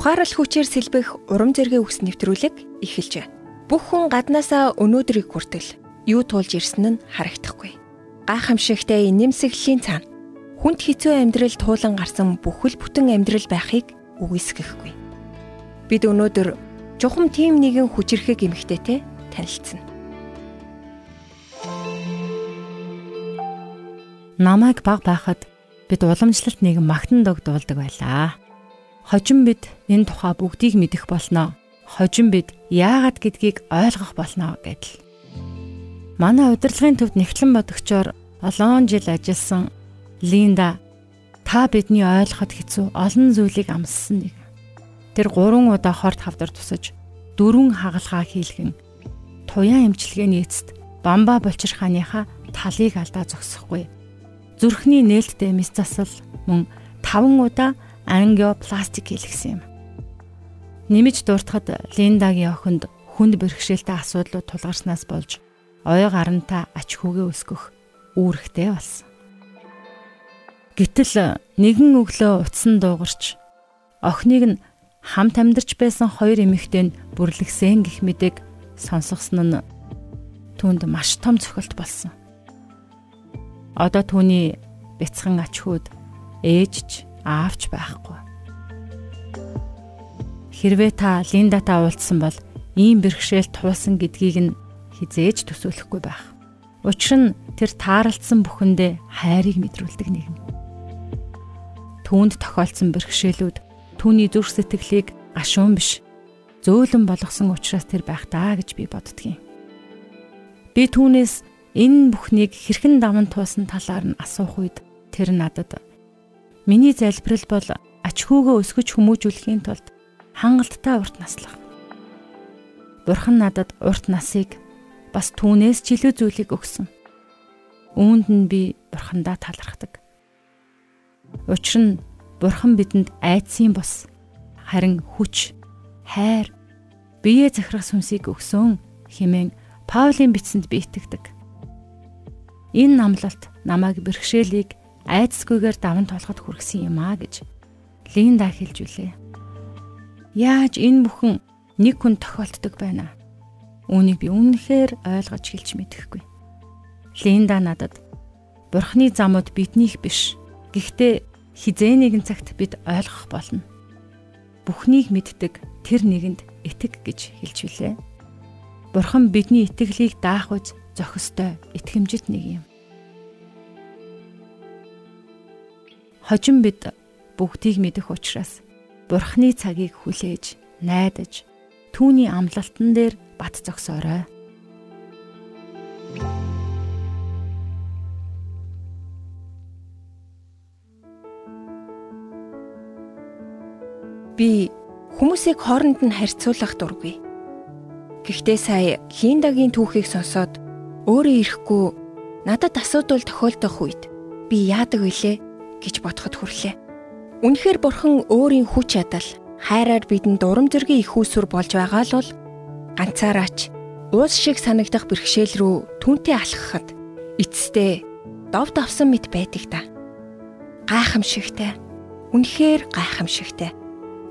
ухаарал хүчээр сэлбэх урам зэргийн үгс нэвтрүүлэг эхэлж байна. Бүх хүн гаднаасаа өнөөдрийг хүртэл юу туулж ирсэн нь харагдахгүй. Гайхамшигтай нэмсэглэлийн цаана хүнд хэцүү амьдрал туулан гарсан бүхэл бүтэн амьдрал байхыг үгүйсгэхгүй. Бид өнөөдөр чухам тим нэгэн хүчрэхэг эмгтээтэй танилцсан. Намайг баг байхад бид уламжлалт нэгэн магтан дог дуулдаг байлаа. Хожим бид энэ тухай бүгдийг мэдэх болноо. Хожим бид яагаад гэдгийг ойлгох болноо гэдэл. Манай удирдлагын төвд нэгтлэн бодогчоор олон жил ажилласан Линда та бидний ойлгоход хэцүү олон зүйлийг амссан нэг. Тэр 3 удаа хорт хавдар тусаж дөрвөн хагалгаа хийлгэн туяа эмчилгээний эцэст бамба булчирхааныхаа талыг алдаа зогсохгүй. Зүрхний нээлттэй мэс засал мөн 5 удаа ангиопластик хийлгсэн юм. Нэмж дуртахад Линдагийн охинд хүнд бэрхшээлтэй асуудлууд тулгарснаас болж ой гарантаа ач хүүгээ өсгөх үүрэгтэй болсон. Гэтэл нэгэн өглөө утсан дуугарч охиныг нь хамт амьдарч байсан хоёр эмэгтэй нь бүрлэгсэн гих мэдэг сонсгосон нь түүнд маш том цохилт болсон. Одоо түүний бяцхан ач хүүд ээжч аавч байхгүй. Хэрвээ та Линдатай уулзсан бол ийм бэрхшээл туулсан гэдгийг нь хизээж төсөөлөхгүй байх. Учир нь тэр таарлцсан бүхэндээ хайрыг мэдрүүлдэг нэгэн. Түүнд тохиолдсон бэрхшээлүүд түүний зүрх сэтгэлийг гашуун биш зөөлөн болгосон учраас тэр байх даа гэж би боддгийн. Би түүнээс энэ бүхнийг хэрхэн даван туусан талаар нь асуух үед тэр надад Миний залбирал бол ач хүүгөө өсгөж хүмүүжүүлэхийн тулд хангалттай урт наслах. Бурхан надад урт насыг бас түүнээс ч илүү зүйлийг өгсөн. Үүнд нь би бурхандаа талархдаг. Учир нь бурхан бидэнд айдсын бос харин хүч, хайр, биеэ захирах сүнсийг өгсөн хэмээн Паулийн бичсэнд би итгэдэг. Энэ намлалт намайг бэрхшээлийг айдсгүйгээр даван толгод хүргэсэн юм аа гэж Линда хэлж үлээ. Яаж энэ бүхэн нэг хүн тохиолддог байна? Үүнийг би үнэхээр ойлгож хэлж мэдэхгүй. Линда надад Бурхны замууд биднийх биш. Гэхдээ хизээ нэгэн цагт бид ойлгох болно. Бүхнийг мэддэг тэр нэгэнд итэг гэж хэлж билээ. Бурхан бидний итгэлийг даах үз зохистой итгэмжит нэг юм. Хожим бид бүгдийг мэдэх учраас Бурхны цагийг хүлээж, найдаж түүний амлалтан дээр бат зогсоорой. Би хүмүүсийг хооронд нь харьцуулах дургүй. Гэхдээ сая Линдагийн түүхийг сонсоод өөрөө ирэхгүй надад асуудал тохиолдох үед би яадаг вүлээ? Гэж бодоход хүрлээ. Үнэхээр бурхан өөрийн хүч чадал хайраар бидэнд урам зориг их үүсвэр болж байгаа л бол ганцаараач уус шиг санагдах бэрхшээл рүү түнтэй алхахад эцэстээ дов давсан мэт байдаг та. Гайхамшигтай. Үнэхээр гайхамшигтай.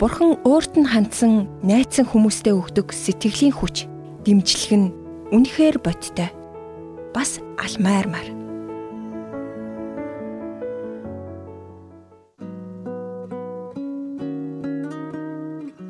Бурхан өөрт нь хандсан найцсан хүмүүстэй өгдөг сэтгэлийн хүч, дэмжлэг нь үнэхээр бодтой. Бас алмаармаар.